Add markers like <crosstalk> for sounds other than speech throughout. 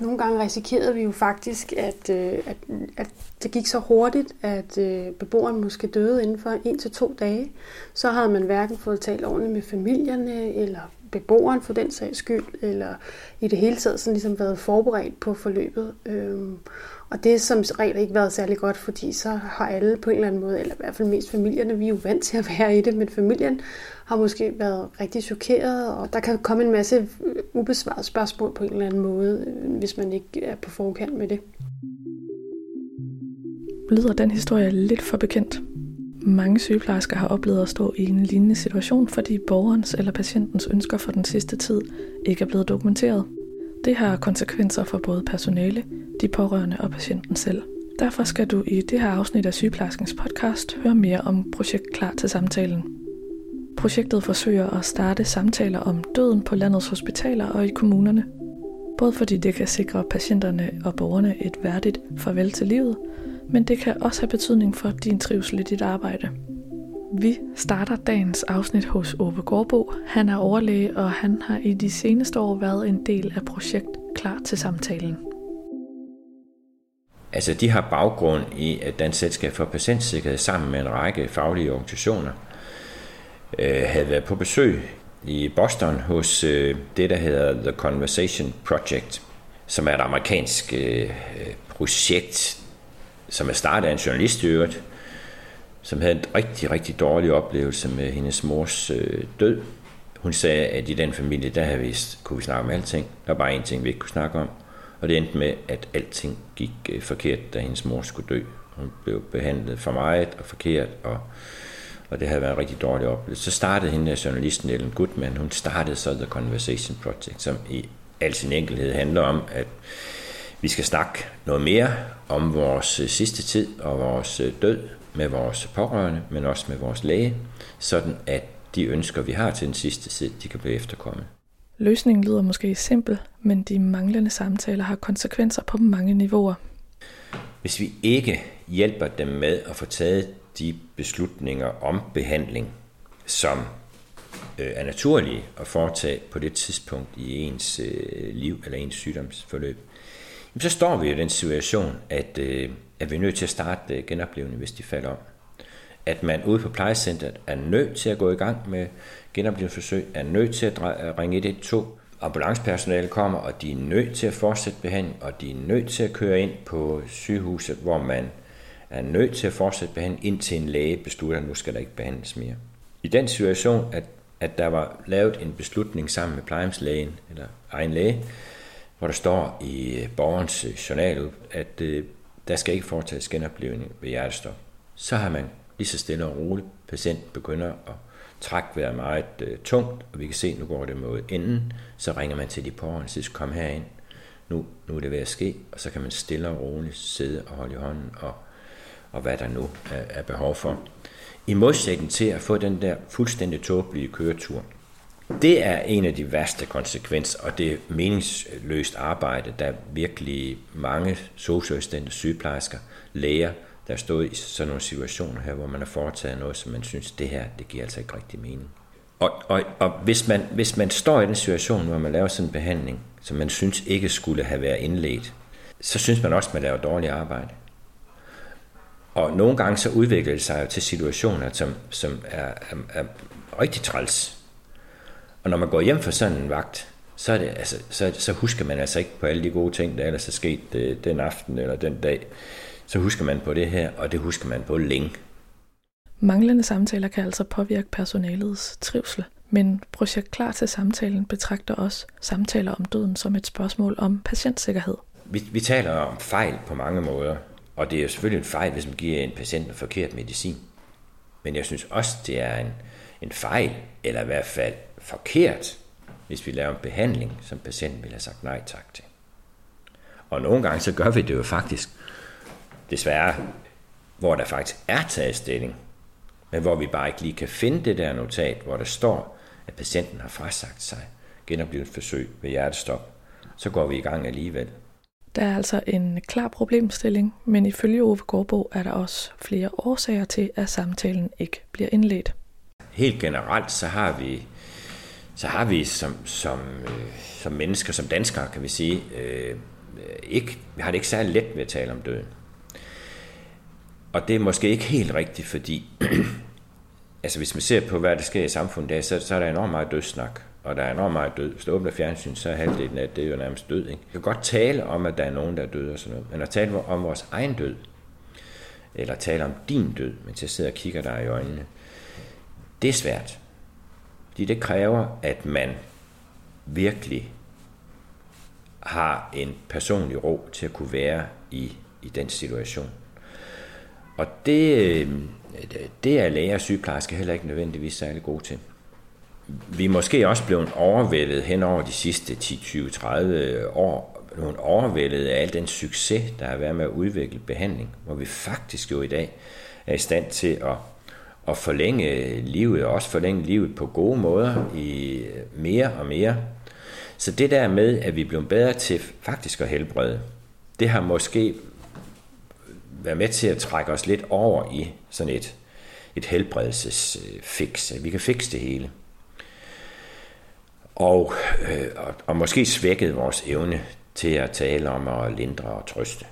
Nogle gange risikerede vi jo faktisk, at, øh, at, at det gik så hurtigt, at øh, beboeren måske døde inden for en til to dage. Så havde man hverken fået talt ordentligt med familierne, eller beboeren for den sags skyld, eller i det hele taget sådan ligesom været forberedt på forløbet. Øhm, og det har som regel ikke været særlig godt, fordi så har alle på en eller anden måde, eller i hvert fald mest familierne, vi er jo vant til at være i det, men familien har måske været rigtig chokeret, og der kan komme en masse ubesvarede spørgsmål på en eller anden måde, øh, hvis man ikke er på forkant med det. Lyder den historie lidt for bekendt? Mange sygeplejersker har oplevet at stå i en lignende situation, fordi borgerens eller patientens ønsker for den sidste tid ikke er blevet dokumenteret. Det har konsekvenser for både personale, de pårørende og patienten selv. Derfor skal du i det her afsnit af Sygeplejerskens podcast høre mere om projekt Klar til samtalen. Projektet forsøger at starte samtaler om døden på landets hospitaler og i kommunerne. Både fordi det kan sikre patienterne og borgerne et værdigt farvel til livet, men det kan også have betydning for din trivsel i dit arbejde. Vi starter dagens afsnit hos Ove Gårdbo. Han er overlæge, og han har i de seneste år været en del af projekt Klar til samtalen. Altså, de har baggrund i, at Dansk Selskab for Patientsikkerhed sammen med en række faglige organisationer øh, havde været på besøg i Boston hos øh, det, der hedder The Conversation Project, som er et amerikansk øh, projekt, som er startet af en journalist i øvrigt, som havde en rigtig, rigtig dårlig oplevelse med hendes mors øh, død. Hun sagde, at i den familie, der havde vi, kunne vi snakke om alting. Der var bare en ting, vi ikke kunne snakke om. Og det endte med, at alting gik øh, forkert, da hendes mor skulle dø. Hun blev behandlet for meget og forkert, og, og det havde været en rigtig dårlig oplevelse. Så startede hende, journalisten Ellen Goodman, hun startede så The Conversation Project, som i al sin enkelhed handler om, at vi skal snakke noget mere om vores øh, sidste tid og vores øh, død med vores pårørende, men også med vores læge, sådan at de ønsker, vi har til den sidste tid, de kan blive efterkommet. Løsningen lyder måske simpel, men de manglende samtaler har konsekvenser på mange niveauer. Hvis vi ikke hjælper dem med at få taget de beslutninger om behandling, som øh, er naturlige at foretage på det tidspunkt i ens øh, liv eller ens sygdomsforløb, så står vi i den situation, at, øh, at vi er nødt til at starte øh, hvis de falder om. At man ude på plejecentret er nødt til at gå i gang med genoplevelsesforsøg, er nødt til at ringe 112. ambulancepersonale kommer, og de er nødt til at fortsætte behandling, og de er nødt til at køre ind på sygehuset, hvor man er nødt til at fortsætte behandling, indtil en læge beslutter, at nu skal der ikke behandles mere. I den situation, at, at der var lavet en beslutning sammen med plejehjemslægen, eller egen læge, hvor der står i øh, borgerens øh, journal, at øh, der skal ikke foretages genoplevning ved hjertestop. Så har man lige så stille og roligt, patient begynder at trække vejret meget øh, tungt, og vi kan se, at nu går det mod enden, så ringer man til de pårørende og siger, kom herind, nu, nu er det ved at ske, og så kan man stille og roligt sidde og holde i hånden, og, og hvad der nu øh, er, behov for. I modsætning til at få den der fuldstændig tåbelige køretur, det er en af de værste konsekvenser, og det er meningsløst arbejde, der virkelig mange socioassistenter, sygeplejersker, læger, der stod i sådan nogle situationer her, hvor man har foretaget noget, som man synes, det her, det giver altså ikke rigtig mening. Og, og, og hvis, man, hvis man står i den situation, hvor man laver sådan en behandling, som man synes ikke skulle have været indledt, så synes man også, at man laver dårligt arbejde. Og nogle gange så udvikler det sig jo til situationer, som, som er, er, er rigtig træls. Og når man går hjem fra sådan en vagt, så, er det, altså, så, så husker man altså ikke på alle de gode ting, der ellers er sket øh, den aften eller den dag. Så husker man på det her, og det husker man på længe. Manglende samtaler kan altså påvirke personalets trivsel, men projekt Klar til samtalen betragter også samtaler om døden som et spørgsmål om patientsikkerhed. Vi, vi taler om fejl på mange måder, og det er jo selvfølgelig en fejl, hvis man giver en patient en forkert medicin. Men jeg synes også, det er en, en fejl, eller i hvert fald forkert, hvis vi laver en behandling, som patienten ville have sagt nej tak til. Og nogle gange så gør vi det jo faktisk, desværre, hvor der faktisk er taget stilling, men hvor vi bare ikke lige kan finde det der notat, hvor der står, at patienten har frasagt sig genoplevet forsøg ved hjertestop, så går vi i gang alligevel. Der er altså en klar problemstilling, men ifølge Ove Gårdbo er der også flere årsager til, at samtalen ikke bliver indledt. Helt generelt så har vi så har vi som, som, øh, som mennesker, som danskere, kan vi sige, øh, ikke, har det ikke særlig let ved at tale om døden. Og det er måske ikke helt rigtigt, fordi <clears throat> altså hvis man ser på, hvad der sker i samfundet, så, så er der enormt meget dødssnak og der er enormt meget død. Hvis du åbner fjernsyn, så er halvdelen af det er jo nærmest død. Ikke? Vi kan godt tale om, at der er nogen, der er døde og sådan noget, men at tale om vores egen død, eller tale om din død, mens jeg sidder og kigger dig i øjnene, det er svært. Fordi det kræver, at man virkelig har en personlig ro til at kunne være i, i den situation. Og det, øh, det er læger og sygeplejersker heller ikke nødvendigvis særlig gode til vi er måske også blevet overvældet hen over de sidste 10, 20, 30 år, blevet overvældet af al den succes, der har været med at udvikle behandling, hvor vi faktisk jo i dag er i stand til at, at forlænge livet, og også forlænge livet på gode måder i mere og mere. Så det der med, at vi er blevet bedre til faktisk at helbrede, det har måske været med til at trække os lidt over i sådan et, et helbredelsesfix. Vi kan fikse det hele og, øh, og, og måske svækket vores evne til at tale om at lindre og trøste.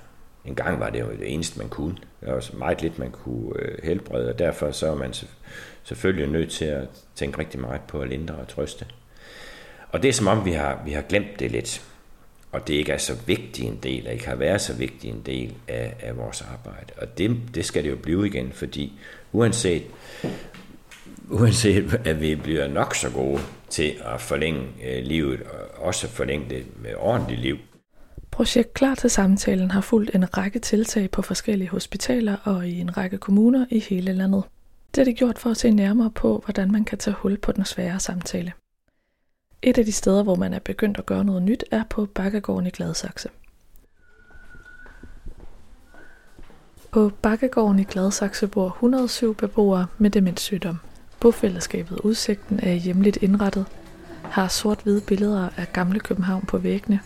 En gang var det jo det eneste, man kunne. Der var meget lidt, man kunne øh, helbrede, og derfor så er man selvfølgelig nødt til at tænke rigtig meget på at lindre og trøste. Og det er som om, vi har, vi har glemt det lidt. Og det ikke er så vigtig en del, og ikke har været så vigtig en del af, af vores arbejde. Og det, det skal det jo blive igen, fordi uanset uanset at vi bliver nok så gode til at forlænge øh, livet, og også forlænge det med ordentligt liv. Projekt Klar til Samtalen har fulgt en række tiltag på forskellige hospitaler og i en række kommuner i hele landet. Det er det gjort for at se nærmere på, hvordan man kan tage hul på den svære samtale. Et af de steder, hvor man er begyndt at gøre noget nyt, er på Bakkegården i Gladsaxe. På Bakkegården i Gladsaxe bor 107 beboere med demenssygdom. Bofællesskabet Udsigten er hjemligt indrettet, har sort-hvide billeder af gamle København på væggene.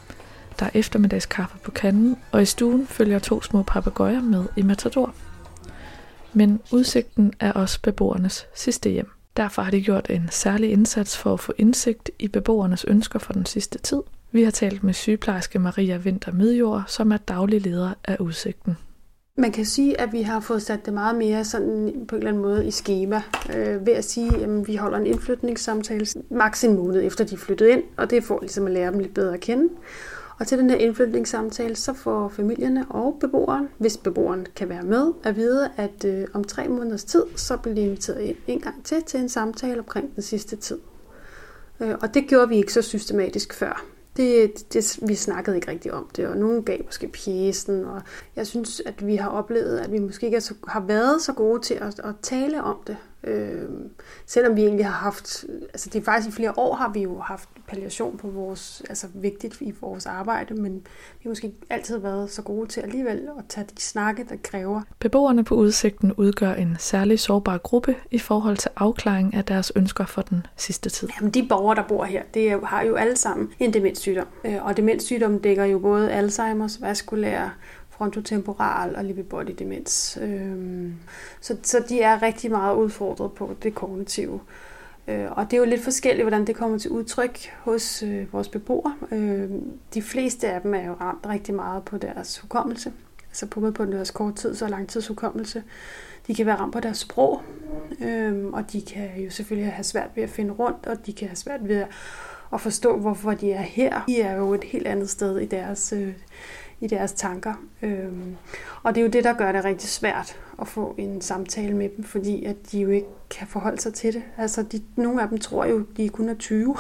Der er eftermiddagskaffe på kanden, og i stuen følger to små papegøjer med i Matador. Men udsigten er også beboernes sidste hjem. Derfor har de gjort en særlig indsats for at få indsigt i beboernes ønsker for den sidste tid. Vi har talt med sygeplejerske Maria Vinter Midjord, som er daglig leder af udsigten. Man kan sige, at vi har fået sat det meget mere sådan på en eller anden måde i schema, øh, ved at sige, at vi holder en indflytningssamtale maks en måned efter de er flyttet ind, og det får ligesom at lære dem lidt bedre at kende. Og til den her indflytningssamtale, så får familierne og beboeren, hvis beboeren kan være med, at vide, at øh, om tre måneders tid, så bliver de inviteret ind en gang til til en samtale omkring den sidste tid. Øh, og det gjorde vi ikke så systematisk før det, det, vi snakkede ikke rigtig om det, og nogen gav måske pjesen, og jeg synes, at vi har oplevet, at vi måske ikke så, har været så gode til at, at tale om det. Øh, selvom vi egentlig har haft, altså det er faktisk i flere år har vi jo haft palliation på vores, altså vigtigt i vores arbejde, men vi har måske ikke altid været så gode til alligevel at tage de snakke, der kræver. Beboerne på udsigten udgør en særlig sårbar gruppe i forhold til afklaring af deres ønsker for den sidste tid. Jamen de borgere, der bor her, det har jo alle sammen en demenssygdom, øh, og demenssygdom dækker jo både Alzheimer's, vaskulær frontotemporal og libibody demens. Øhm, så, så de er rigtig meget udfordret på det kognitive. Øh, og det er jo lidt forskelligt, hvordan det kommer til udtryk hos øh, vores beboere. Øh, de fleste af dem er jo ramt rigtig meget på deres hukommelse. Altså på på deres kort tid og langtidshukommelse. De kan være ramt på deres sprog, øh, og de kan jo selvfølgelig have svært ved at finde rundt, og de kan have svært ved at forstå, hvorfor de er her. De er jo et helt andet sted i deres øh, i deres tanker. Øhm, og det er jo det, der gør det rigtig svært at få en samtale med dem, fordi at de jo ikke kan forholde sig til det. Altså, de, nogle af dem tror jo, de kun er 20,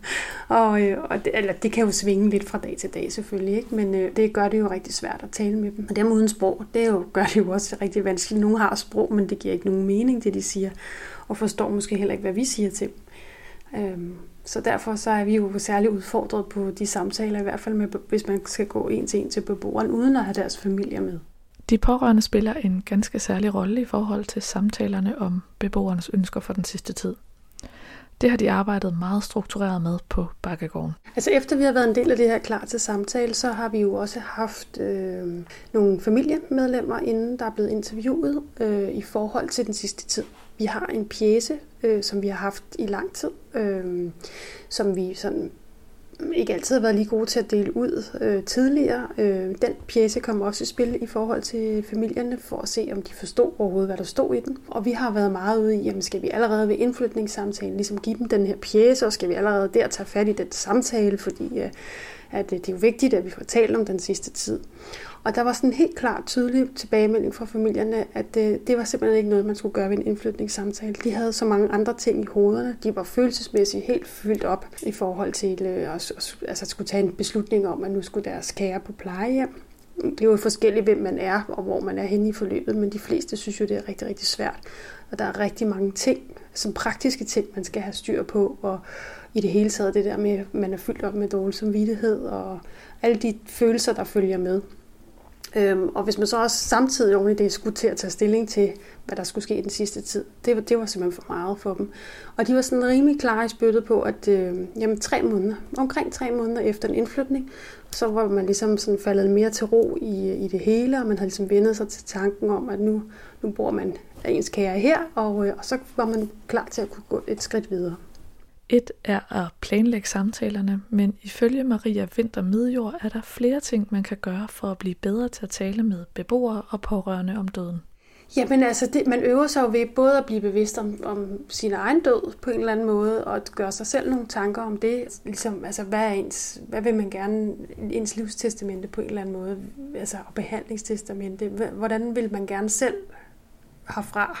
<laughs> og, øh, og det, eller det kan jo svinge lidt fra dag til dag selvfølgelig, ikke? men øh, det gør det jo rigtig svært at tale med dem. Og dem uden sprog, det jo, gør det jo også rigtig vanskeligt. Nogle har sprog, men det giver ikke nogen mening, det de siger, og forstår måske heller ikke, hvad vi siger til dem. Øhm, så derfor så er vi jo særligt udfordret på de samtaler, i hvert fald med, hvis man skal gå en til en til beboeren, uden at have deres familie med. De pårørende spiller en ganske særlig rolle i forhold til samtalerne om beboernes ønsker for den sidste tid. Det har de arbejdet meget struktureret med på Bakkegården. Altså efter vi har været en del af det her klar til samtale, så har vi jo også haft øh, nogle familiemedlemmer inden, der er blevet interviewet øh, i forhold til den sidste tid. Vi har en pjæse, øh, som vi har haft i lang tid, øh, som vi sådan ikke altid har været lige gode til at dele ud øh, tidligere. Øh, den pjæse kom også i spil i forhold til familierne, for at se, om de forstod overhovedet, hvad der stod i den. Og vi har været meget ude i, jamen skal vi allerede ved indflytningssamtalen ligesom give dem den her pjæse, og skal vi allerede der tage fat i den samtale, fordi øh, at øh, det er jo vigtigt, at vi får talt om den sidste tid. Og der var sådan en helt klart tydelig tilbagemelding fra familierne, at det, det var simpelthen ikke noget, man skulle gøre ved en indflytningssamtale. De havde så mange andre ting i hovederne. De var følelsesmæssigt helt fyldt op i forhold til øh, at, altså, at skulle tage en beslutning om, at nu skulle deres kære på plejehjem. Det er jo forskelligt, hvem man er og hvor man er henne i forløbet, men de fleste synes jo, det er rigtig, rigtig svært. Og der er rigtig mange ting, som praktiske ting, man skal have styr på, og i det hele taget det der med, at man er fyldt op med dårlig samvittighed, og alle de følelser, der følger med. Øhm, og hvis man så også samtidig oven i det skulle til at tage stilling til, hvad der skulle ske i den sidste tid, det var, det var simpelthen for meget for dem. Og de var sådan rimelig klare i spyttet på, at øh, jamen, tre måneder, omkring tre måneder efter en indflytning, så var man ligesom sådan faldet mere til ro i, i det hele, og man havde ligesom vendet sig til tanken om, at nu, nu bor man ens kære her, og, øh, og så var man klar til at kunne gå et skridt videre. Et er at planlægge samtalerne, men ifølge Maria Vinter Midjord er der flere ting, man kan gøre for at blive bedre til at tale med beboere og pårørende om døden. Jamen altså, det, man øver sig jo ved både at blive bevidst om, om sin egen død på en eller anden måde, og at gøre sig selv nogle tanker om det. Ligesom, altså, hvad, er ens, hvad vil man gerne, ens livstestamente på en eller anden måde, altså og behandlingstestamente, hvordan vil man gerne selv herfra?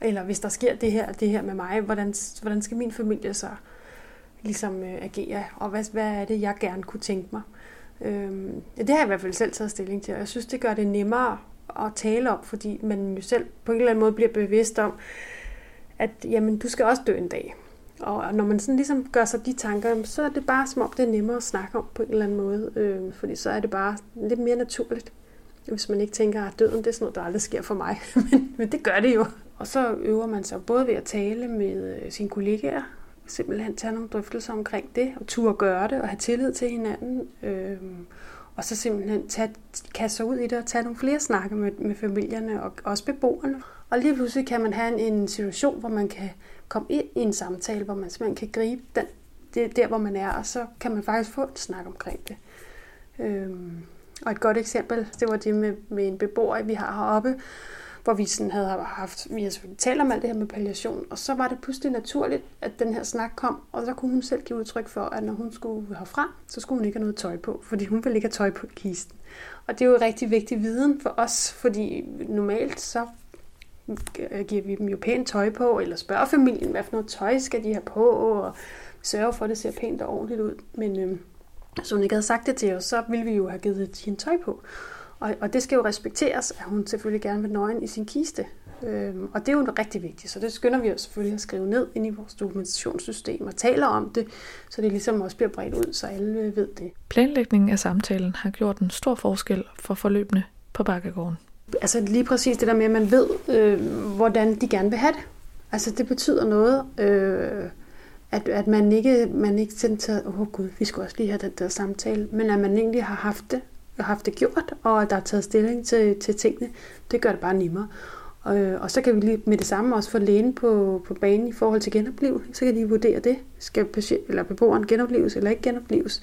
Eller hvis der sker det her det her med mig, hvordan, hvordan skal min familie så ligesom øh, agere? Og hvad, hvad er det, jeg gerne kunne tænke mig? Øhm, ja, det har jeg i hvert fald selv taget stilling til, og jeg synes, det gør det nemmere at tale om, fordi man jo selv på en eller anden måde bliver bevidst om, at jamen, du skal også dø en dag. Og når man sådan ligesom gør sig de tanker, så er det bare som om, det er nemmere at snakke om på en eller anden måde. Øh, fordi så er det bare lidt mere naturligt. Hvis man ikke tænker, at døden det er sådan noget, der aldrig sker for mig. <laughs> men, men det gør det jo. Og så øver man sig både ved at tale med øh, sine kollegaer, simpelthen tage nogle drøftelser omkring det, og turde gøre det, og have tillid til hinanden. Øh, og så simpelthen tage, kaste sig ud i det og tage nogle flere snakke med, med familierne og også beboerne. Og lige pludselig kan man have en, en situation, hvor man kan komme ind i en samtale, hvor man simpelthen kan gribe den, det, der, hvor man er, og så kan man faktisk få en snak omkring det. Øhm, og et godt eksempel, det var det med, med en beboer, vi har heroppe, hvor vi sådan havde haft, vi havde selvfølgelig talt om alt det her med palliation, og så var det pludselig naturligt, at den her snak kom, og så kunne hun selv give udtryk for, at når hun skulle herfra, så skulle hun ikke have noget tøj på, fordi hun ville ikke have tøj på kisten. Og det er jo rigtig vigtig viden for os, fordi normalt så øh, giver vi dem jo pænt tøj på, eller spørger familien, hvad for noget tøj skal de have på, og sørger for, at det ser pænt og ordentligt ud. Men øh, hvis hun ikke havde sagt det til os, så ville vi jo have givet hende tøj på. Og, og det skal jo respekteres, at hun selvfølgelig gerne vil nøgen i sin kiste. Øhm, og det er jo rigtig vigtigt, så det skynder vi os selvfølgelig at skrive ned ind i vores dokumentationssystem og taler om det, så det ligesom også bliver bredt ud, så alle ved det. Planlægningen af samtalen har gjort en stor forskel for forløbene på Bakkegården. Altså lige præcis det der med, at man ved, øh, hvordan de gerne vil have det. Altså det betyder noget, øh, at, at man ikke, man ikke tænker, åh oh, gud, vi skal også lige have den der samtale, men at man egentlig har haft det haft det gjort, og at der er taget stilling til, til tingene, det gør det bare nemmere. Og, øh, og så kan vi lige med det samme også få lægen på, på banen i forhold til genoplevelse. Så kan de vurdere det. Skal patient, eller beboeren genopleves eller ikke genopleves?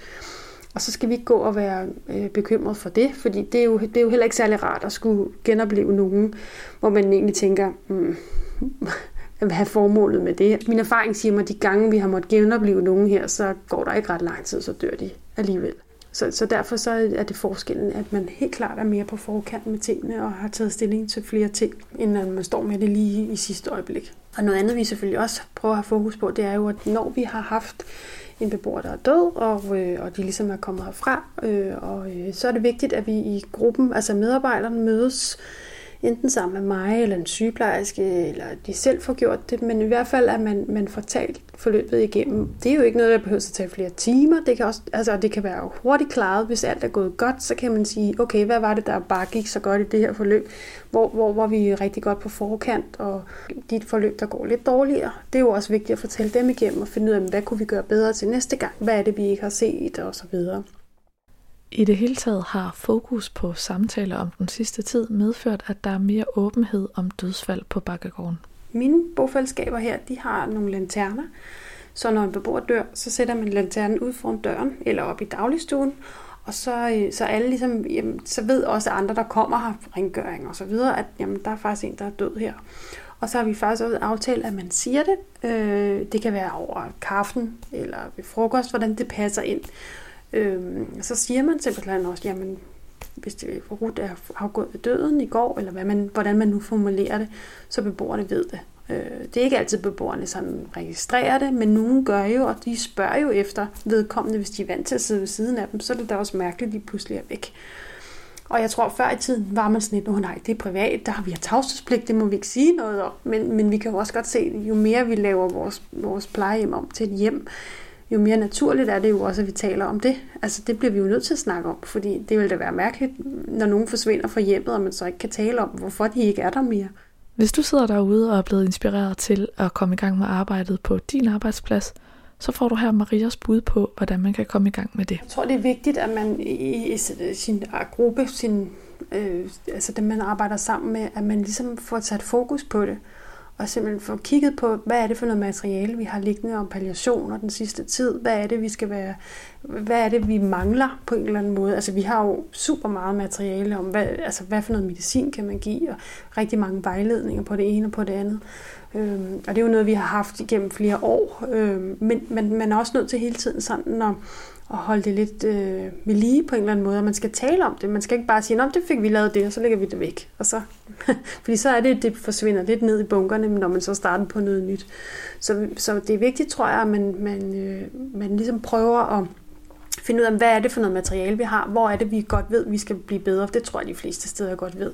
Og så skal vi ikke gå og være øh, bekymret for det, fordi det er, jo, det er jo heller ikke særlig rart at skulle genopleve nogen, hvor man egentlig tænker, hmm, <laughs> hvad er formålet med det? Min erfaring siger mig, at de gange, vi har måttet genopleve nogen her, så går der ikke ret lang tid, så dør de alligevel. Så, så derfor så er det forskellen, at man helt klart er mere på forkant med tingene og har taget stilling til flere ting, end at man står med det lige i sidste øjeblik. Og noget andet, vi selvfølgelig også prøver at have fokus på, det er jo, at når vi har haft en beboer, der er død, og, øh, og de ligesom er kommet herfra, øh, og øh, så er det vigtigt, at vi i gruppen, altså medarbejderne, mødes enten sammen med mig eller en sygeplejerske, eller de selv får gjort det, men i hvert fald, at man, man får talt forløbet igennem. Det er jo ikke noget, der behøver at tage flere timer. Det kan, også, altså, det kan være hurtigt klaret. Hvis alt er gået godt, så kan man sige, okay, hvad var det, der bare gik så godt i det her forløb? Hvor, hvor var vi rigtig godt på forkant, og dit forløb, der går lidt dårligere. Det er jo også vigtigt at fortælle dem igennem og finde ud af, hvad kunne vi gøre bedre til næste gang? Hvad er det, vi ikke har set, og så videre. I det hele taget har fokus på samtaler om den sidste tid medført, at der er mere åbenhed om dødsfald på Bakkegården. Mine bofællesskaber her, de har nogle lanterner, Så når en beboer dør, så sætter man lanternen ud foran døren eller op i dagligstuen, og så, øh, så alle ligesom, jamen, så ved også andre, der kommer her, rengøring og så videre, at jamen, der er faktisk en, der er død her. Og så har vi faktisk også aftalt, at man siger det. Øh, det kan være over kaffen eller ved frokost, hvordan det passer ind. Øh, så siger man simpelthen også, jamen, hvis det er Ruth er afgået ved døden i går, eller hvad man, hvordan man nu formulerer det, så beboerne ved det. Øh, det er ikke altid beboerne, som registrerer det, men nogen gør jo, og de spørger jo efter vedkommende, hvis de er vant til at sidde ved siden af dem, så er det da også mærkeligt, at de pludselig er væk. Og jeg tror, før i tiden var man sådan lidt, oh, nej, det er privat, der har vi tavshedspligt, det må vi ikke sige noget om. Men, men vi kan jo også godt se, jo mere vi laver vores, vores plejehjem om til et hjem, jo mere naturligt er det jo også, at vi taler om det. Altså det bliver vi jo nødt til at snakke om, fordi det vil da være mærkeligt, når nogen forsvinder fra hjemmet, og man så ikke kan tale om, hvorfor de ikke er der mere. Hvis du sidder derude og er blevet inspireret til at komme i gang med arbejdet på din arbejdsplads, så får du her Marias bud på, hvordan man kan komme i gang med det. Jeg tror, det er vigtigt, at man i, sin gruppe, sin, øh, altså dem man arbejder sammen med, at man ligesom får sat fokus på det og simpelthen få kigget på, hvad er det for noget materiale, vi har liggende om palliationer den sidste tid, hvad er det, vi skal være, hvad er det, vi mangler på en eller anden måde. Altså vi har jo super meget materiale om, hvad, altså, hvad for noget medicin kan man give, og rigtig mange vejledninger på det ene og på det andet. Øhm, og det er jo noget, vi har haft igennem flere år, øhm, men, men man er også nødt til hele tiden sådan at at holde det lidt øh, med lige på en eller anden måde, og man skal tale om det. Man skal ikke bare sige, at det fik vi lavet det, og så lægger vi det væk. Og så, <laughs> fordi så er det, det forsvinder lidt ned i bunkerne, når man så starter på noget nyt. Så, så det er vigtigt, tror jeg, at man, man, øh, man ligesom prøver at finde ud af, hvad er det for noget materiale, vi har, hvor er det, vi godt ved, vi skal blive bedre. Det tror jeg, de fleste steder godt ved.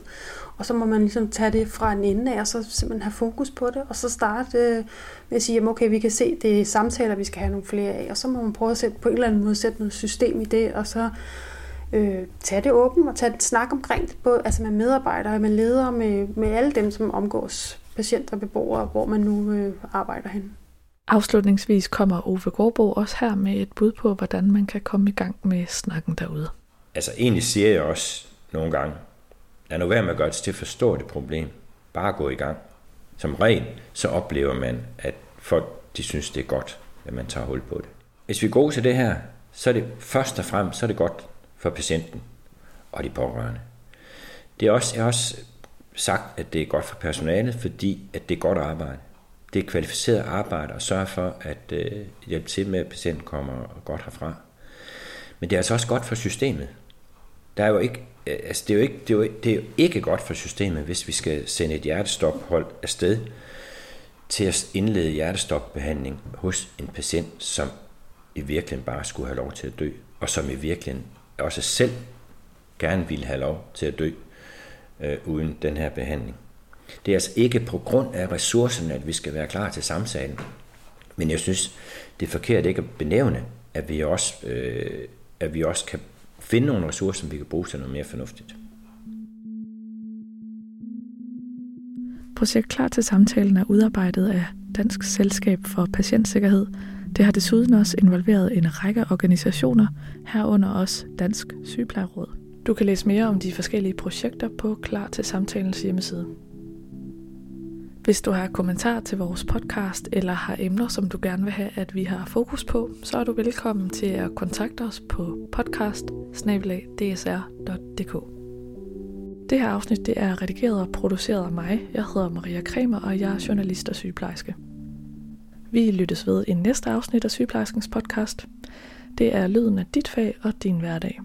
Og så må man ligesom tage det fra en ende af, og så simpelthen have fokus på det, og så starte øh, med at sige, jamen okay, vi kan se, det er samtaler, vi skal have nogle flere af, og så må man prøve at sætte, på en eller anden måde sætte noget system i det, og så øh, tage det åbent og tage et snak omkring det, både altså med medarbejdere, med ledere, med, med alle dem, som omgås patienter beboere, hvor man nu øh, arbejder hen. Afslutningsvis kommer Ove Gårdbo også her med et bud på, hvordan man kan komme i gang med snakken derude. Altså egentlig siger jeg også nogle gange, lad nu være med at gøre det til at forstå det problem. Bare gå i gang. Som regel, så oplever man, at folk de synes, det er godt, at man tager hul på det. Hvis vi går til det her, så er det først og fremmest så er det godt for patienten og de pårørende. Det er også, jeg har også sagt, at det er godt for personalet, fordi at det er godt arbejde. Det er kvalificeret arbejde at sørge for at øh, hjælpe til med, at patienten kommer godt herfra. Men det er altså også godt for systemet. Der er jo ikke, øh, altså det, er jo ikke, det, er jo, det er jo ikke godt for systemet, hvis vi skal sende et hjertestophold afsted til at indlede hjertestopbehandling hos en patient, som i virkeligheden bare skulle have lov til at dø, og som i virkeligheden også selv gerne ville have lov til at dø øh, uden den her behandling. Det er altså ikke på grund af ressourcerne, at vi skal være klar til samtalen. Men jeg synes, det er forkert ikke at benævne, at vi også, øh, at vi også kan finde nogle ressourcer, som vi kan bruge til noget mere fornuftigt. Projekt Klar til samtalen er udarbejdet af Dansk Selskab for Patientsikkerhed. Det har desuden også involveret en række organisationer, herunder også Dansk Sygeplejeråd. Du kan læse mere om de forskellige projekter på Klar til samtalens hjemmeside. Hvis du har kommentar til vores podcast eller har emner, som du gerne vil have, at vi har fokus på, så er du velkommen til at kontakte os på podcast Det her afsnit det er redigeret og produceret af mig. Jeg hedder Maria Kremer, og jeg er journalist og sygeplejerske. Vi lyttes ved i næste afsnit af Sygeplejerskens podcast. Det er lyden af dit fag og din hverdag.